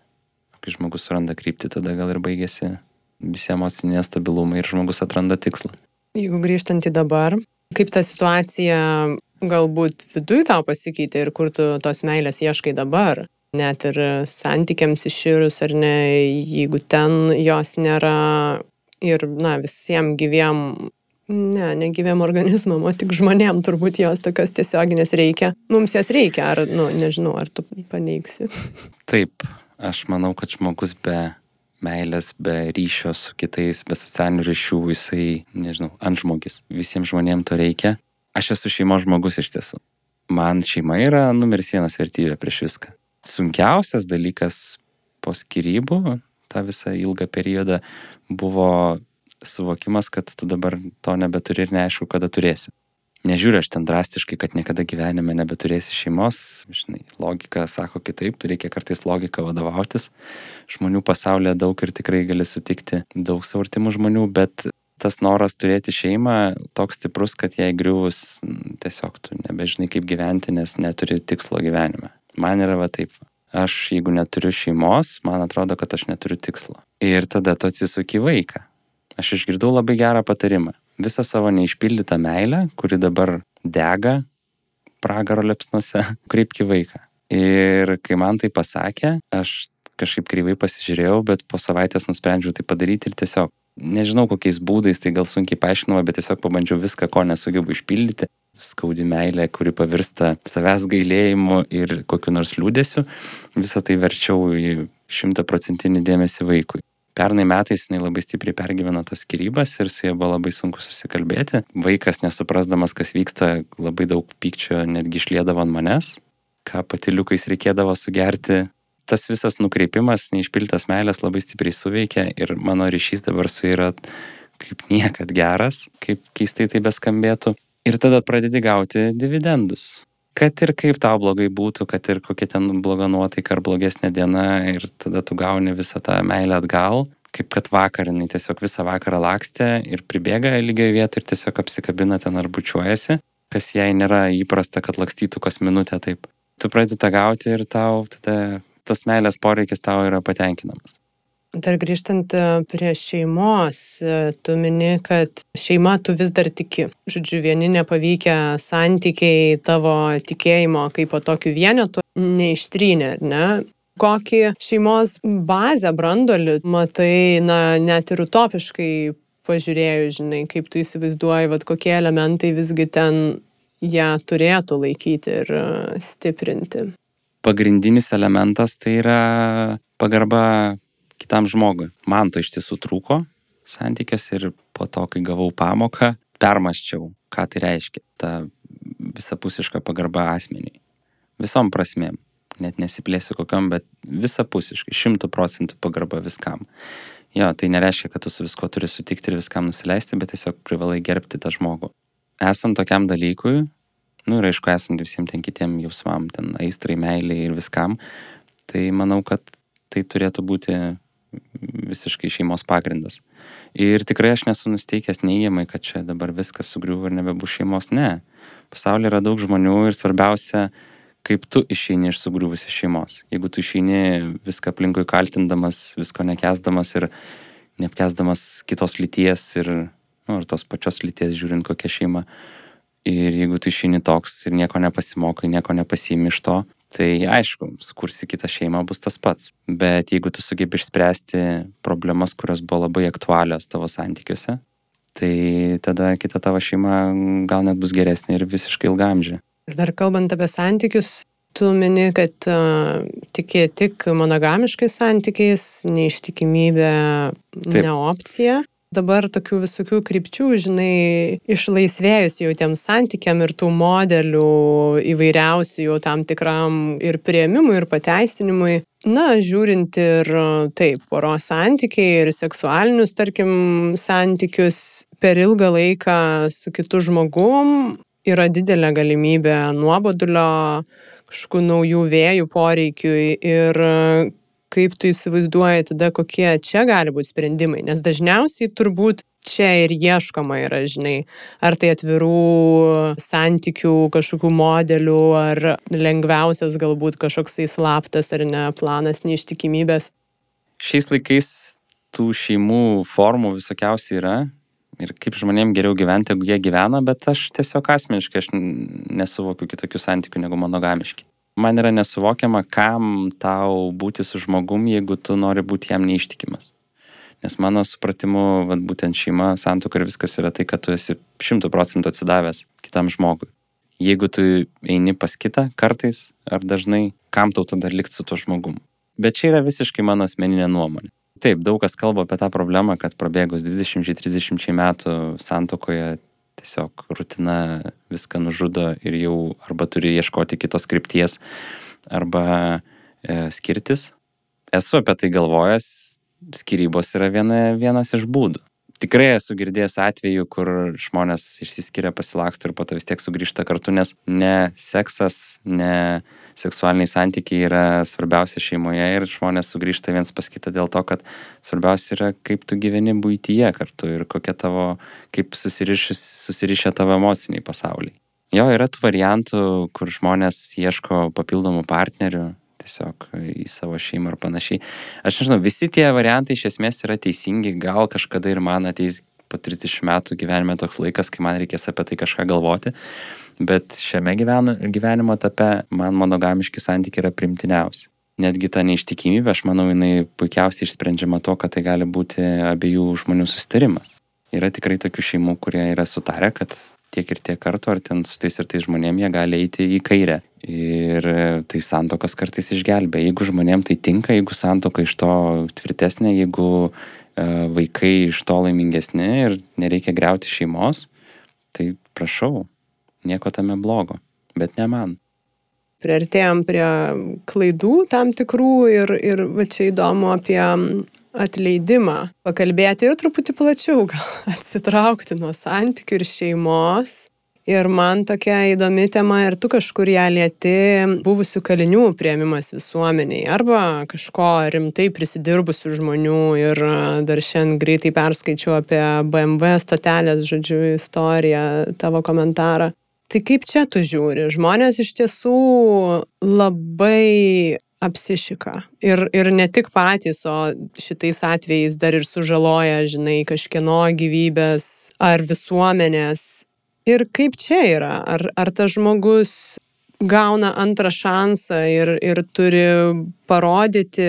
Kai žmogus suranda kryptį, tada gal ir baigėsi visi emociniai nestabilumai ir žmogus atranda tikslą. Jeigu grįžtant į dabar, kaip ta situacija galbūt viduj tau pasikeitė ir kur tu tos meilės ieškai dabar? Net ir santykiams iširus ar ne, jeigu ten jos nėra ir, na, visiems gyviem, ne, ne gyviem organizmam, o tik žmonėm turbūt jos tokios tiesioginės reikia. Mums jas reikia, ar, nu, nežinau, ar tu paneigsi. [laughs] Taip, aš manau, kad žmogus be meilės, be ryšio su kitais, be socialinių ryšių, jisai, nežinau, antžmogis. Visiems žmonėms to reikia. Aš esu šeimos žmogus iš tiesų. Man šeima yra numeris vienas vertybė prieš viską. Sunkiausias dalykas po skirybų, tą visą ilgą periodą, buvo suvokimas, kad tu dabar to nebeturi ir neaišku, kada turėsi nežiūriu aš ten drastiškai, kad niekada gyvenime nebeturėsi šeimos, žinai, logika sako kitaip, tu reikia kartais logiką vadovautis. Žmonių pasaulyje daug ir tikrai gali sutikti daug savo artimų žmonių, bet tas noras turėti šeimą toks stiprus, kad jai griuvus tiesiog tu nebežinai kaip gyventi, nes neturi tikslo gyvenime. Man yra va taip. Aš jeigu neturiu šeimos, man atrodo, kad aš neturiu tikslo. Ir tada tu atsisuki vaiką. Aš išgirdau labai gerą patarimą visą savo neišpildytą meilę, kuri dabar dega pragaro lepsnuose, [laughs] kreipki vaiką. Ir kai man tai pasakė, aš kažkaip kreivai pasižiūrėjau, bet po savaitės nusprendžiau tai padaryti ir tiesiog, nežinau kokiais būdais, tai gal sunkiai paaiškinama, bet tiesiog pabandžiau viską, ko nesugebu išpildyti. Skaudi meilė, kuri pavirsta savęs gailėjimu ir kokiu nors liūdėsiu, visą tai verčiau į šimtaprocentinį dėmesį vaikui. Pernai metais jinai labai stipriai pergyveno tas skirybas ir su ja buvo labai sunku susikalbėti. Vaikas, nesuprasdamas, kas vyksta, labai daug pykčio netgi išlėdavo ant manęs, ką patiliukais reikėdavo sugerti. Tas visas nukreipimas, neišpiltas meilės labai stipriai suveikia ir mano ryšys dabar su yra kaip niekad geras, kaip keistai tai beskambėtų. Ir tada pradedi gauti dividendus kad ir kaip tau blogai būtų, kad ir kokia ten bloga nuotaika ar blogesnė diena ir tada tu gauni visą tą meilę atgal, kaip kad vakar jinai tiesiog visą vakarą lakstė ir pribėga lygioje vietoje ir tiesiog apsikabina ten ar bučiuojasi, kas jai nėra įprasta, kad lakstytų kas minutę taip. Tu pradedi tą gauti ir tau tada tas meilės poreikis tau yra patenkinamas. Dar grįžtant e, prie šeimos, e, tu mini, kad šeima tu vis dar tiki. Žodžiu, vieni nepavykę santykiai tavo tikėjimo kaip po tokiu vienetu neištrynė, ar ne? Kokį šeimos bazę brandolį matai, na, net ir utopiškai pažiūrėjus, žinai, kaip tu įsivaizduoji, vad kokie elementai visgi ten ją turėtų laikyti ir e, stiprinti. Pagrindinis elementas tai yra pagarba kitam žmogui. Man to iš tiesų trūko santykiuose ir po to, kai gavau pamoką, permaščiau, ką tai reiškia. Ta visapusiška pagarba asmeniai. Visom prasmėm. Net nesiplėsiu kokiam, bet visapusiškai, šimtų procentų pagarba viskam. Jo, tai nereiškia, kad tu su visko turi sutikti ir viskam nusileisti, bet tiesiog privalai gerbti tą žmogų. Esant tokiam dalykui, nu ir aišku, esant visiems ten kitiem jausmam, ten aistrai, meiliai ir viskam, tai manau, kad tai turėtų būti visiškai šeimos pagrindas. Ir tikrai aš nesu nusteikęs neįjamai, kad čia dabar viskas sugriuvo ir nebebus šeimos. Ne. Pasaulyje yra daug žmonių ir svarbiausia, kaip tu išeini iš sugriuvusios šeimos. Jeigu tu išeini viską aplinkui kaltindamas, visko nekesdamas ir neapkesdamas kitos lyties ir, nu, ir tos pačios lyties žiūrint kokią šeimą. Ir jeigu tu išeini toks ir nieko nepasimokai, nieko nepasiimi iš to, tai aišku, skursi kitą šeimą bus tas pats. Bet jeigu tu sugebi išspręsti problemas, kurios buvo labai aktualios tavo santykiuose, tai tada kita tavo šeima gal net bus geresnė ir visiškai ilgamžė. Ir dar kalbant apie santykius, tu mini, kad uh, tiki tik monogamiškais santykiais, neištikimybė ne opcija dabar tokių visokių krypčių, žinai, išlaisvėjus jau tiem santykiam ir tų modelių įvairiausių jau tam tikram ir prieimimui, ir pateisinimui. Na, žiūrint ir taip, poros santykiai ir seksualinius, tarkim, santykius per ilgą laiką su kitu žmogum yra didelė galimybė nuobodulio, kažkokių naujų vėjų poreikiui ir kaip tu įsivaizduoji tada, kokie čia gali būti sprendimai, nes dažniausiai turbūt čia ir ieškoma yra, žinai, ar tai atvirų santykių kažkokių modelių, ar lengviausias galbūt kažkoksai slaptas ar ne planas neištikimybės. Šiais laikais tų šeimų formų visokiausiai yra ir kaip žmonėms geriau gyventi, jeigu jie gyvena, bet aš tiesiog asmeniškai aš nesuvokiu kitokių santykių negu monogamiški man yra nesuvokiama, kam tau būti su žmogum, jeigu tu nori būti jam neištikimas. Nes mano supratimu, vat, būtent šeima, santuoka ir viskas yra tai, kad tu esi šimtų procentų atsidavęs kitam žmogui. Jeigu tu eini pas kitą kartais ar dažnai, kam tau tada likti su tuo žmogum. Bet čia yra visiškai mano asmeninė nuomonė. Taip, daug kas kalba apie tą problemą, kad prabėgus 20-30 metų santokoje tiesiog rutina viską nužudo ir jau arba turi ieškoti kitos krypties, arba e, skirtis. Esu apie tai galvojęs, skirybos yra viena, vienas iš būdų tikrai esu girdėjęs atvejų, kur žmonės išsiskiria, pasilaksto ir po to vis tiek sugrįžta kartu, nes ne seksas, ne seksualiniai santykiai yra svarbiausia šeimoje ir žmonės sugrįžta viens pas kitą dėl to, kad svarbiausia yra, kaip tu gyveni būtyje kartu ir kokia tavo, kaip susirišę tavo emociniai pasauliai. Jo, yra tų variantų, kur žmonės ieško papildomų partnerių, tiesiog į savo šeimą ir panašiai. Aš nežinau, visi tie variantai iš esmės yra teisingi, gal kažkada ir man ateis po 30 metų gyvenime toks laikas, kai man reikės apie tai kažką galvoti, bet šiame gyven, gyvenimo etape man monogamiški santykiai yra primtiniausi. Netgi ta neištikimybė, aš manau, jinai puikiausiai išsprendžiama to, kad tai gali būti abiejų žmonių sustarimas. Yra tikrai tokių šeimų, kurie yra sutarę, kad tiek ir tiek kartų, ar ten su tais ir tais žmonėmis jie gali eiti į kairę. Ir tai santokas kartais išgelbė. Jeigu žmonėm tai tinka, jeigu santoka iš to tvirtesnė, jeigu uh, vaikai iš to laimingesni ir nereikia greuti šeimos, tai prašau, nieko tame blogo, bet ne man priartėjom prie klaidų tam tikrų ir, ir va čia įdomu apie atleidimą pakalbėti ir truputį plačiau gal [laughs] atsitraukti nuo santykių ir šeimos. Ir man tokia įdomi tema ir tu kažkur ją lieti buvusių kalinių prieimimas visuomeniai arba kažko rimtai prisidirbusių žmonių ir dar šiandien greitai perskaičiau apie BMW stotelės, žodžiu, istoriją, tavo komentarą. Tai kaip čia tu žiūri? Žmonės iš tiesų labai apsišika. Ir, ir ne tik patys, o šitais atvejais dar ir sužaloja, žinai, kažkieno gyvybės ar visuomenės. Ir kaip čia yra? Ar, ar tas žmogus gauna antrą šansą ir, ir turi parodyti,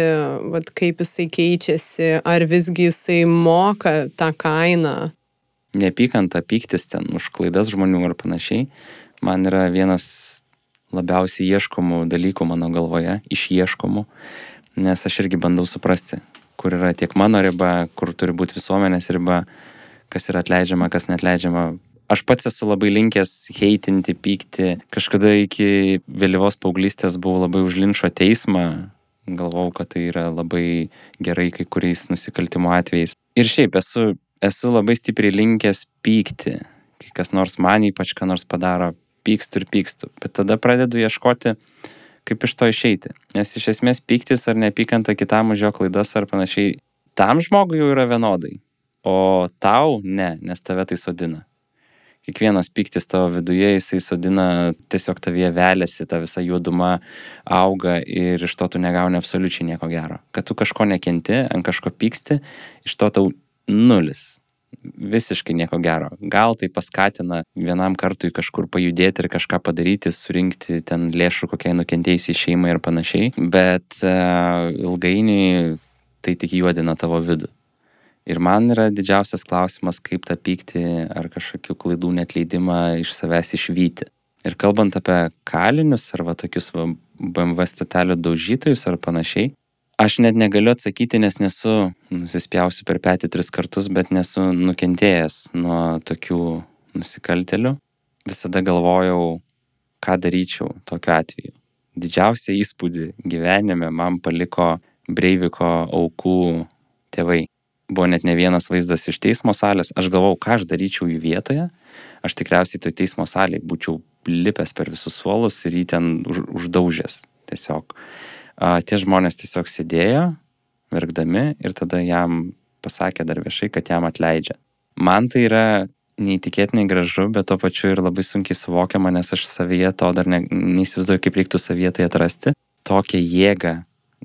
vat, kaip jisai keičiasi, ar visgi jisai moka tą kainą? Neapykanta, pyktis ten už klaidas žmonių ar panašiai, man yra vienas labiausiai ieškomų dalykų mano galvoje, išieškomų, nes aš irgi bandau suprasti, kur yra tiek mano riba, kur turi būti visuomenės riba, kas yra atleidžiama, kas netleidžiama. Aš pats esu labai linkęs heitinti, pykti. Kažkada iki vėlyvos paauglystės buvau labai užlinčio teismą, galvau, kad tai yra labai gerai kai kuriais nusikaltimo atvejais. Ir šiaip esu, esu labai stipriai linkęs pykti, kai kas nors man ypač ką nors padaro, pykstu ir pykstu. Bet tada pradedu ieškoti, kaip iš to išeiti. Nes iš esmės pyktis ar neapykanta kitam už jo klaidas ar panašiai, tam žmogui jau yra vienodai. O tau ne, nes tave tai sodina. Kiekvienas pyktis tavo viduje, jisai sodina, tiesiog tavyje velėsi, ta visa juoduma auga ir iš to tu negauni absoliučiai nieko gero. Kad tu kažko nekenti, ant kažko pyksti, iš to tau nulis visiškai nieko gero. Gal tai paskatina vienam kartui kažkur pajudėti ir kažką padaryti, surinkti ten lėšų kokiai nukentėjusiai šeimai ir panašiai, bet uh, ilgainiui tai tik juodina tavo vidų. Ir man yra didžiausias klausimas, kaip tą pyktį ar kažkokių klaidų netleidimą iš savęs išvykti. Ir kalbant apie kalinius arba tokius va, BMW stotelių daužytojus ar panašiai, Aš net negaliu atsakyti, nes nesu nusispjausiu per petį tris kartus, bet nesu nukentėjęs nuo tokių nusikaltelių. Visada galvojau, ką daryčiau tokiu atveju. Didžiausią įspūdį gyvenime man paliko Breiviko aukų tėvai. Buvo net ne vienas vaizdas iš teismo salės. Aš galvau, ką aš daryčiau jų vietoje. Aš tikriausiai toj teismo salėje būčiau lipęs per visus suolus ir jį ten už, uždaužęs. Tiesiog a, tie žmonės tiesiog sėdėjo, verkdami ir tada jam pasakė dar viešai, kad jam atleidžia. Man tai yra neįtikėtinai gražu, bet tuo pačiu ir labai sunkiai suvokiama, nes aš savyje to dar ne, neįsivaizduoju, kaip reiktų savyje tai atrasti. Tokią jėgą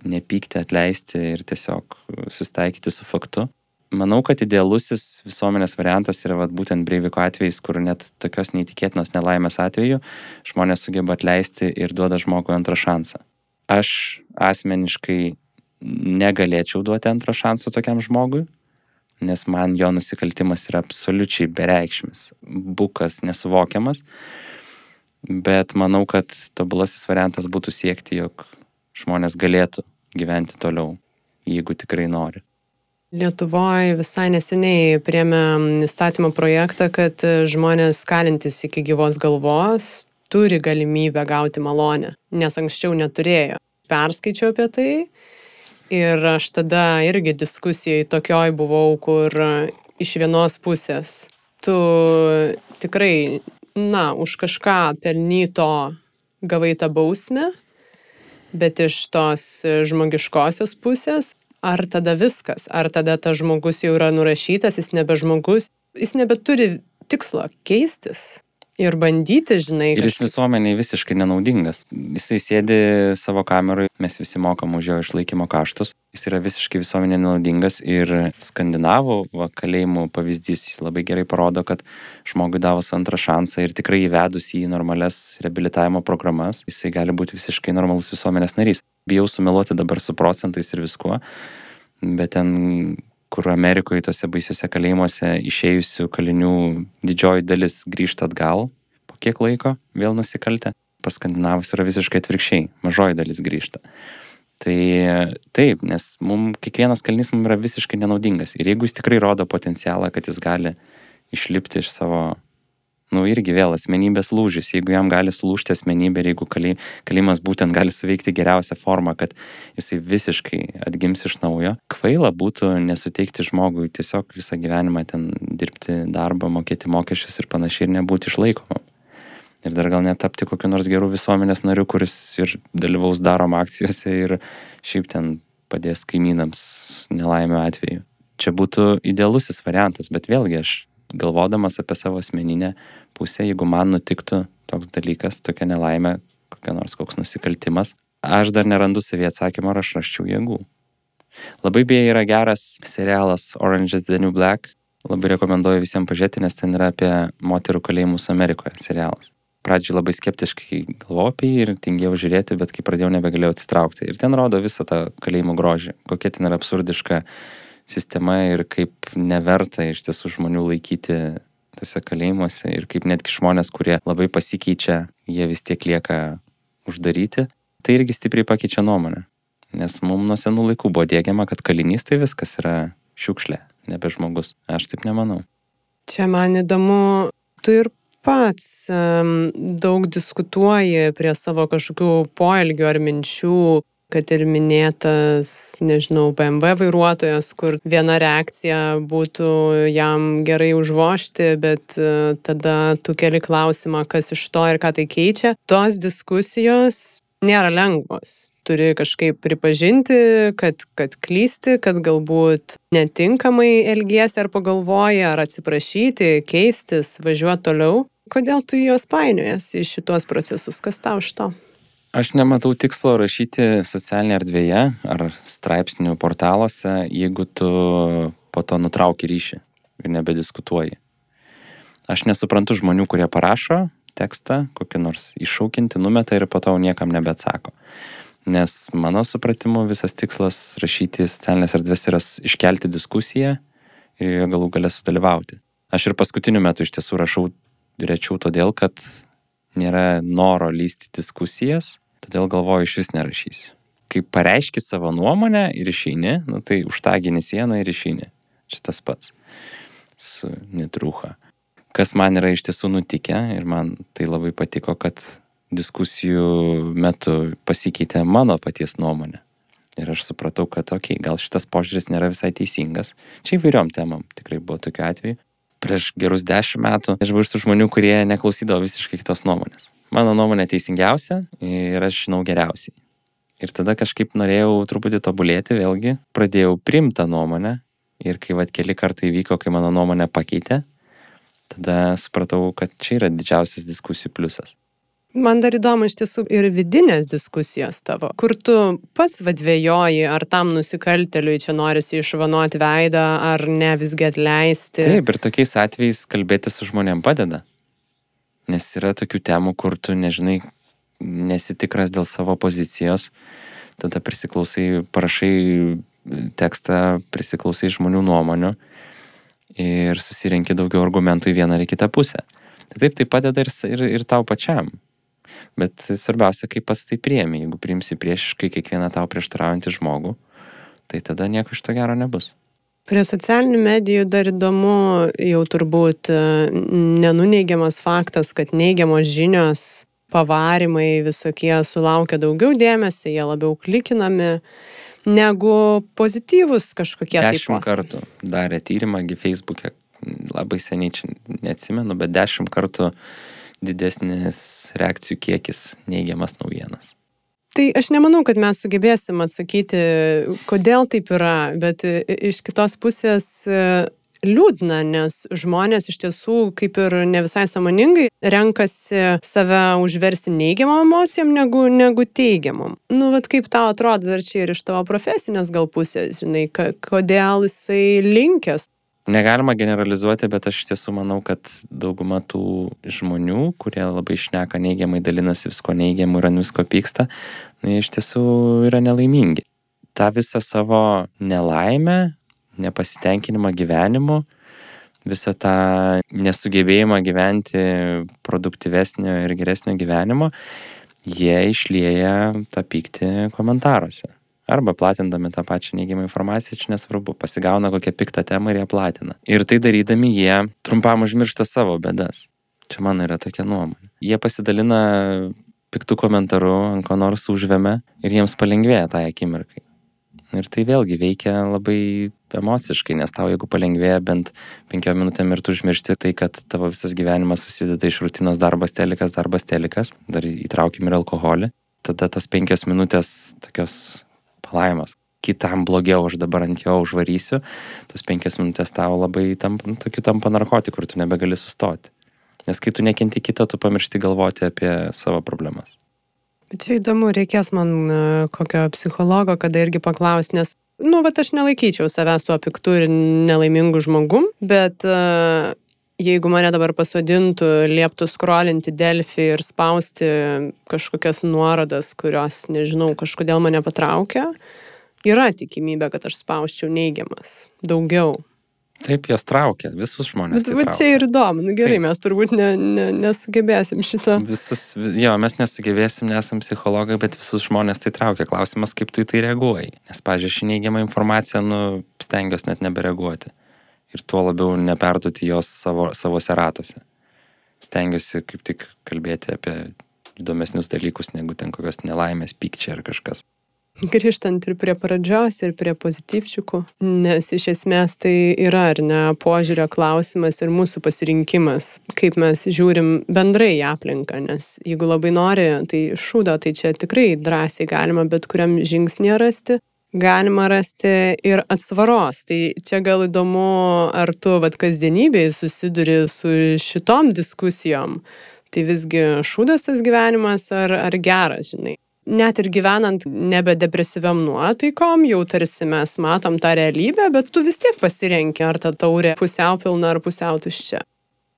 nepykti, atleisti ir tiesiog sustaikyti su faktu. Manau, kad idealusis visuomenės variantas yra vat, būtent Breiviko atvejais, kur net tokios neįtikėtinos nelaimės atveju žmonės sugeba atleisti ir duoda žmogui antrą šansą aš asmeniškai negalėčiau duoti antro šanso tokiam žmogui, nes man jo nusikaltimas yra absoliučiai bereikšmis, bukas, nesuvokiamas, bet manau, kad tobulasis variantas būtų siekti, jog žmonės galėtų gyventi toliau, jeigu tikrai nori. Lietuvoje visai neseniai priemė įstatymo projektą, kad žmonės kalintis iki gyvos galvos turi galimybę gauti malonę, nes anksčiau neturėjo. Perskaičiau apie tai ir aš tada irgi diskusijai tokioj buvau, kur iš vienos pusės tu tikrai, na, už kažką pelnyto gavai tą bausmę, bet iš tos žmogiškosios pusės, ar tada viskas, ar tada tas žmogus jau yra nurašytas, jis nebe žmogus, jis nebeturi tikslo keistis ir bandyti, žinai. Ir jis visuomeniai visiškai nenaudingas. Jisai sėdi savo kameroje, mes visi mokam už jo išlaikymo kaštus. Jis yra visiškai visuomenė nenaudingas ir skandinavų va, kalėjimų pavyzdys jis labai gerai parodo, kad žmogui davus antrą šansą ir tikrai įvedus į normales reabilitavimo programas, jisai gali būti visiškai normalus visuomenės narys. Bijau sumeluoti dabar su procentais ir viskuo, bet ten kur Amerikoje tose baisiuose kalėjimuose išėjusių kalinių didžioji dalis grįžta atgal po kiek laiko vėl nusikaltę. Pas skandinavus yra visiškai atvirkščiai, mažoji dalis grįžta. Tai taip, nes mums kiekvienas kalinys mums yra visiškai nenaudingas. Ir jeigu jis tikrai rodo potencialą, kad jis gali išlipti iš savo nu irgi vėl asmenybės lūžis, jeigu jam gali sulūžti asmenybė ir jeigu kali, kalimas būtent gali suveikti geriausią formą, kad jisai visiškai atgims iš naujo, kvaila būtų nesuteikti žmogui tiesiog visą gyvenimą ten dirbti darbą, mokėti mokesčius ir panašiai ir nebūti išlaikomam. Ir dar gal netapti kokiu nors gerų visuomenės nariu, kuris ir dalyvaus darom akcijose ir šiaip ten padės kaimynams nelaimio atveju. Čia būtų idealusis variantas, bet vėlgi aš galvodamas apie savo asmeninę pusę, jeigu man nutiktų toks dalykas, tokia nelaimė, kokia nors koks nusikaltimas, aš dar nerandu savį atsakymą, ar aš raščiau jėgų. Labai beje yra geras serialas Orange is the New Black. Labai rekomenduoju visiems pažiūrėti, nes ten yra apie moterų kalėjimus Amerikoje serialas. Pradžiai labai skeptiškai galvojau apie jį ir tingėjau žiūrėti, bet kai pradėjau nebegalėjau atsitraukti. Ir ten rodo visą tą kalėjimo grožį, kokia ten yra absurdiška sistema ir kaip neverta iš tiesų žmonių laikyti tose kalėjimuose ir kaip netgi žmonės, kurie labai pasikeičia, jie vis tiek lieka uždaryti, tai irgi stipriai pakeičia nuomonę. Nes mums nuo senų laikų buvo dėgiama, kad kalinys tai viskas yra šiukšlė, nebe žmogus. Aš taip nemanau. Čia man įdomu, tu ir pats um, daug diskutuoji prie savo kažkokių poelgių ar minčių, kad ir minėtas, nežinau, BMW vairuotojas, kur viena reakcija būtų jam gerai užvošti, bet e, tada tu keli klausimą, kas iš to ir ką tai keičia. Tos diskusijos nėra lengvos. Turi kažkaip pripažinti, kad, kad klysti, kad galbūt netinkamai elgiesi ar pagalvoji, ar atsiprašyti, keistis, važiuoti toliau. Kodėl tu juos painiojas į šitos procesus? Kas tau iš to? Aš nematau tikslo rašyti socialinėje erdvėje ar straipsnių portaluose, jeigu tu po to nutrauki ryšį ir nebediskutuoji. Aš nesuprantu žmonių, kurie parašo tekstą, kokį nors iššaukinti, numeta ir po to niekam nebeatsako. Nes mano supratimu visas tikslas rašyti socialinės erdvės yra iškelti diskusiją ir joje galų galę sudalyvauti. Aš ir paskutiniu metu iš tiesų rašau rečiau todėl, kad nėra noro lysti diskusijas, todėl galvoju iš vis nerašysiu. Kai pareiški savo nuomonę ir išeini, nu, tai užtagini sieną ir išeini. Čia tas pats su netrūcha. Kas man yra iš tiesų nutikę ir man tai labai patiko, kad diskusijų metu pasikeitė mano paties nuomonė. Ir aš supratau, kad, okei, okay, gal šitas požiūris nėra visai teisingas. Čia įvairiom temam tikrai buvo tokiu atveju prieš gerus dešimt metų aš buvau iš tų žmonių, kurie neklausydavo visiškai kitos nuomonės. Mano nuomonė teisingiausia ir aš žinau geriausiai. Ir tada kažkaip norėjau truputį tobulėti, vėlgi pradėjau primtą nuomonę ir kai vad keli kartai įvyko, kai mano nuomonė pakeitė, tada supratau, kad čia yra didžiausias diskusijų pliusas. Man dar įdomu iš tiesų ir vidinės diskusijos tavo, kur tu pats vadvėjoji, ar tam nusikalteliui čia norisi išvanuoti veidą, ar ne visgi atleisti. Taip, ir tokiais atvejais kalbėti su žmonėm padeda. Nes yra tokių temų, kur tu nežinai, nesitikras dėl savo pozicijos, tada prisiklausai, parašai tekstą, prisiklausai žmonių nuomonių ir susirenki daugiau argumentų į vieną ar į kitą pusę. Tai taip, tai padeda ir, ir, ir tau pačiam. Bet svarbiausia, kaip pats tai priemi. Jeigu priimsi priešiškai kiekvieną tau prieštaraujantį žmogų, tai tada nieko iš to gero nebus. Prie socialinių medijų dar įdomu, jau turbūt e, nenuneigiamas faktas, kad neigiamos žinios, pavarimai visokie sulaukia daugiau dėmesio, jie labiau klikinami negu pozityvus kažkokie tai Dešimt kartų darė tyrimą, gi Facebook'e, labai seniai čia neatsimenu, bet dešimt kartų didesnis reakcijų kiekis neigiamas naujienas. Tai aš nemanau, kad mes sugebėsim atsakyti, kodėl taip yra, bet i- iš kitos pusės e, liūdna, nes žmonės iš tiesų kaip ir ne visai samoningai renkasi save užversti neigiamom emocijom negu, negu teigiamom. Nu, vad kaip tau atrodo, ar čia ir iš tavo profesinės gal pusės, žinai, kodėl jisai linkęs. Negalima generalizuoti, bet aš iš tiesų manau, kad dauguma tų žmonių, kurie labai šneka neigiamai, dalinasi visko neigiamu ir ant visko pyksta, na, jie iš tiesų yra nelaimingi. Ta visą savo nelaimę, nepasitenkinimą gyvenimu, visą tą nesugebėjimą gyventi produktyvesnio ir geresnio gyvenimo, jie išlieja tą pyktį komentaruose. Arba platindami tą pačią neigiamą informaciją, čia nesvarbu, pasigauna kokią piktą temą ir ją platina. Ir tai darydami jie trumpam užmiršta savo bėdas. Čia mano yra tokia nuomonė. Jie pasidalina piktų komentarų, ant ko nors užvėmė ir jiems palengvėja tą akimirkai. Ir tai vėlgi veikia labai emociškai, nes tau jeigu palengvėja bent penkiom minutėm ir tu užmiršti tai, kad tavo visas gyvenimas susideda iš rutinos darbas telikas, darbas telikas, dar įtraukim ir alkoholį, tada tos penkios minutės tokios palaimos. Kitam blogiau, aš dabar ant jo užvarysiu, tos penkias minutės tavo labai tampa, nu, tokiu tampa narkotiku, kur tu nebegali sustoti. Nes kai tu nekenti kito, tu pamiršti galvoti apie savo problemas. Bet čia įdomu, reikės man e, kokio psichologo, kada irgi paklausti, nes, nu, va, aš nelaikyčiau savęs tuo piktu ir nelaimingu žmogum, bet uh, jeigu mane dabar pasodintų, lieptų skrolinti Delfį ir spausti kažkokias nuorodas, kurios, nežinau, kažkodėl mane patraukia, yra tikimybė, kad aš spausčiau neigiamas. Daugiau. Taip, jos traukia, visus žmonės. Bet tai čia ir įdomu. Nu, gerai, Taip. mes turbūt ne, ne, nesugebėsim šito. Visus, jo, mes nesugebėsim, nesam psichologai, bet visus žmonės tai traukia. Klausimas, kaip tu į tai reaguoji. Nes, pažiūrėjau, šį neigiamą informaciją, nu, stengiuosi net nebereaguoti. Ir tuo labiau neperduoti jos savo, savose ratuose. Stengiuosi kaip tik kalbėti apie įdomesnius dalykus, negu ten kokios nelaimės, pykčiai ar kažkas. Grįžtant ir prie pradžios, ir prie pozityvčiukų, nes iš esmės tai yra ar ne požiūrio klausimas ir mūsų pasirinkimas, kaip mes žiūrim bendrai į aplinką, nes jeigu labai nori, tai šūdo, tai čia tikrai drąsiai galima bet kuriam žingsnį rasti. Galima rasti ir atsvaros. Tai čia gal įdomu, ar tu vad kasdienybėje susiduri su šitom diskusijom. Tai visgi šūdas tas gyvenimas ar, ar geras, žinai net ir gyvenant nebe depresyviam nuotaikom, jau tarsi mes matom tą realybę, bet tu vis tiek pasirenki, ar ta taurė pusiau pilna ar pusiau tuščia.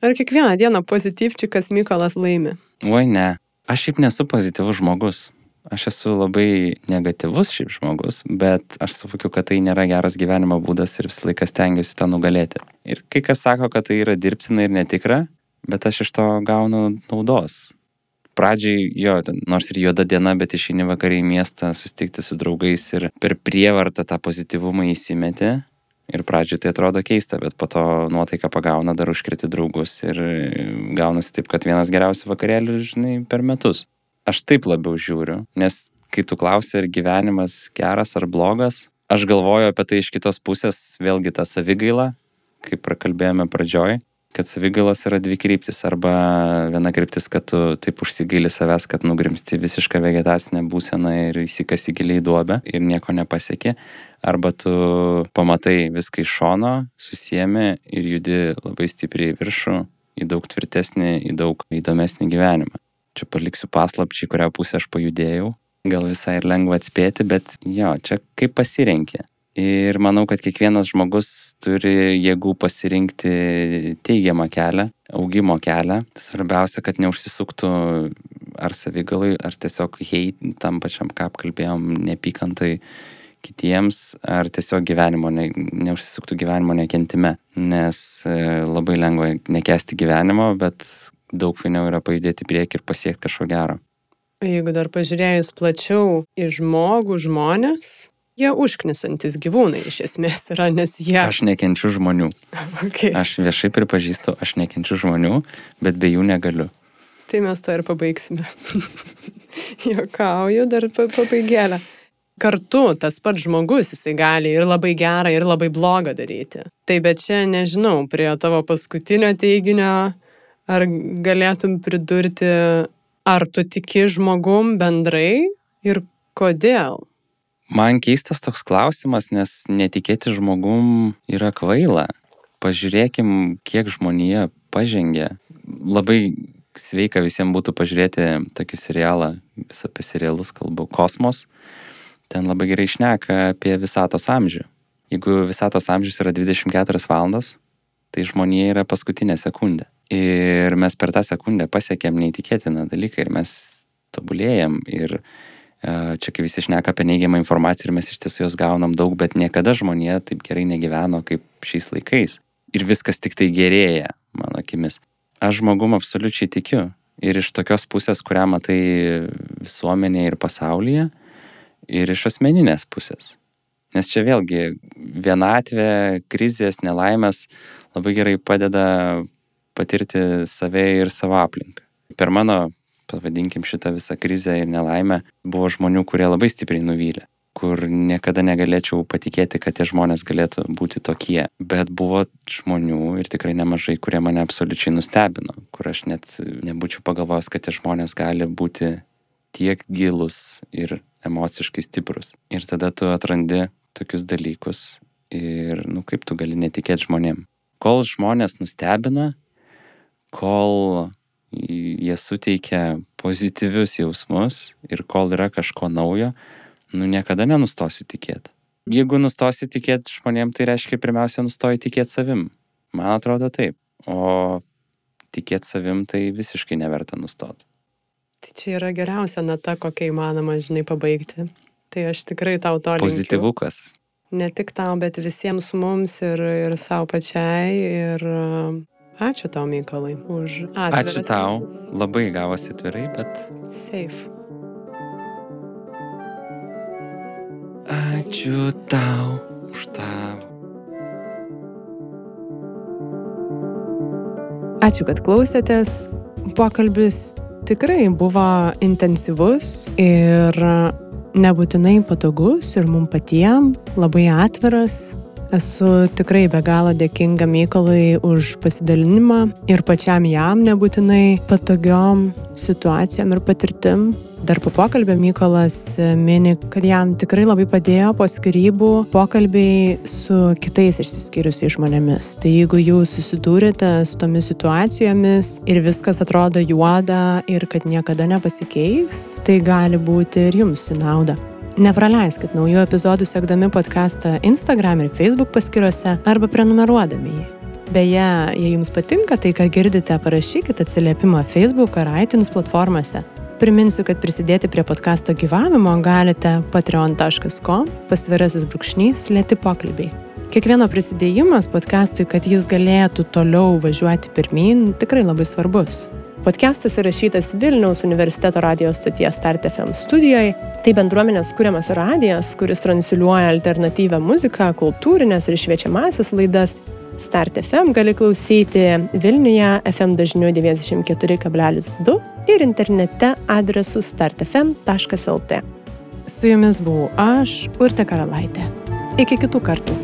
Ar kiekvieną dieną pozityvčikas Mykolas laimi? Oi, ne. Aš šiaip nesu pozityvus žmogus. Aš esu labai negatyvus šiaip žmogus, bet aš suvokiu, kad tai nėra geras gyvenimo būdas ir visą laiką stengiuosi tą nugalėti. Ir kai kas sako, kad tai yra dirbtina ir netikra, bet aš iš to gaunu naudos. Pradžiai, jo, nors ir juoda diena, bet išeini vakariai į miestą, susitikti su draugais ir per prievartą tą pozityvumą įsimeti. Ir pradžiai tai atrodo keista, bet po to nuotaika pagauna, dar užkriti draugus ir gaunasi taip, kad vienas geriausių vakarėlių, žinai, per metus. Aš taip labiau žiūriu, nes kai tu klausi, ar gyvenimas geras ar blogas, aš galvoju apie tai iš kitos pusės, vėlgi tą savigailą, kaip prakalbėjome pradžioj, kad savigailos yra dvi kryptis. Arba viena kryptis, kad tu taip užsigaili savęs, kad nugrimsti visišką vegetacinę būseną ir įsikasi giliai duobę ir nieko nepasieki. Arba tu pamatai viską iš šono, susiemi ir judi labai stipriai į viršų, į daug tvirtesnį, į daug įdomesnį gyvenimą. Čia paliksiu paslapčiai, kurią pusę aš pajudėjau. Gal visai ir lengva atspėti, bet jo, čia kaip pasirenki. Ir manau, kad kiekvienas žmogus turi jėgų pasirinkti teigiamą kelią, augimo kelią. Svarbiausia, kad neužsisuktų ar savigalai, ar tiesiog hei tam pačiam, ką apkalbėjom, nepykantai kitiems, ar tiesiog gyvenimo, ne, neužsisuktų gyvenimo nekentime. Nes e, labai lengva nekesti gyvenimo, bet daug fainiau yra pajudėti į priekį ir pasiekti kažko gero. Jeigu dar pažiūrėjus plačiau į žmogų, žmonės, Jie užknisantis gyvūnai iš esmės yra, nes jie... Aš nekenčiu žmonių. Okay. Aš viešai pripažįstu, aš nekenčiu žmonių, bet be jų negaliu. Tai mes to ir pabaigsime. [laughs] Jokauju dar pa- pabaigėlę. Kartu tas pats žmogus, jisai gali ir labai gerą, ir labai blogą daryti. Tai bet čia nežinau, prie tavo paskutinio teiginio, ar galėtum pridurti, ar tu tiki žmogum bendrai ir kodėl? Man keistas toks klausimas, nes netikėti žmogum yra kvaila. Pažiūrėkim, kiek žmonija pažengė. Labai sveika visiems būtų pažiūrėti tokį serialą, vis apie serialus kalbu, Kosmos. Ten labai gerai išneka apie visatos amžių. Jeigu visatos amžius yra 24 valandas, tai žmonija yra paskutinė sekundė. Ir mes per tą sekundę pasiekėm neįtikėtiną dalyką ir mes tobulėjam. Ir e, čia kai visi šneka apie neigiamą informaciją ir mes iš tiesų jos gaunam daug, bet niekada žmonija taip gerai negyveno kaip šiais laikais. Ir viskas tik tai gerėja, mano akimis. Aš žmogum absoliučiai tikiu. Ir iš tokios pusės, kurią matai visuomenėje ir pasaulyje, ir iš asmeninės pusės. Nes čia vėlgi vienatvė, krizės, nelaimės labai gerai padeda patirti save ir savo aplinką. Per mano, pavadinkim šitą visą krizę ir nelaimę, buvo žmonių, kurie labai stipriai nuvylė kur niekada negalėčiau patikėti, kad tie žmonės galėtų būti tokie. Bet buvo žmonių ir tikrai nemažai, kurie mane absoliučiai nustebino, kur aš net nebūčiau pagalvojęs, kad tie žmonės gali būti tiek gilus ir emociškai stiprus. Ir tada tu atrandi tokius dalykus ir, nu, kaip tu gali netikėti žmonėm. Kol žmonės nustebina, kol jie suteikia pozityvius jausmus ir kol yra kažko naujo, nu niekada nenustosiu tikėti. Jeigu nustosi tikėti žmonėm, tai reiškia pirmiausia nustoji tikėti savim. Man atrodo taip. O tikėti savim tai visiškai neverta nustoti. Tai čia yra geriausia nata, kokia įmanoma, žinai, pabaigti. Tai aš tikrai tau to linkiu. Pozityvukas. Ne tik tau, bet visiems mums ir, ir savo pačiai. Ir ačiū tau, Mykolai, už atvirą. Ačiū tau. Labai gavosi atvirai, bet Safe. ačiū tau už tą Ačiū, kad klausėtės. Pokalbis tikrai buvo intensyvus ir nebūtinai patogus ir mums patiems labai atviras. Esu tikrai be galo dėkinga Mykolai už pasidalinimą ir pačiam jam nebūtinai patogiom situacijom ir patirtim. Dar po pokalbio Mykolas mini, kad jam tikrai labai padėjo po skirybų pokalbiai su kitais išsiskyrusiais žmonėmis. Tai jeigu jūs susidūrėte su tomis situacijomis ir viskas atrodo juoda ir kad niekada nepasikeis, tai gali būti ir jums į naudą. Nepraleiskit naujų epizodų sekdami podcastą Instagram ir Facebook paskiruose arba prenumeruodami jį. Beje, jei jums patinka tai, ką girdite, parašykite atsiliepimą Facebook ar iTunes platformose. Priminsiu, kad prisidėti prie podkasto gyvavimo galite patreon.com pasvirasis brūkšnys lėti pokalbiai. Kiekvieno prisidėjimas podkastui, kad jis galėtų toliau važiuoti pirmin, tikrai labai svarbus. Podcastas įrašytas Vilniaus universiteto radijos stoties Start FM studijoje. Tai bendruomenės kūriamas radijas, kuris transliuoja alternatyvę muziką, kultūrinės ir šviečiamasis laidas. Start FM gali klausyti Vilniuje FM dažniu 94,2 ir internete adresu startfm.lt. Su jumis buvau aš, Urte Karalaitė. Iki kitų kartų.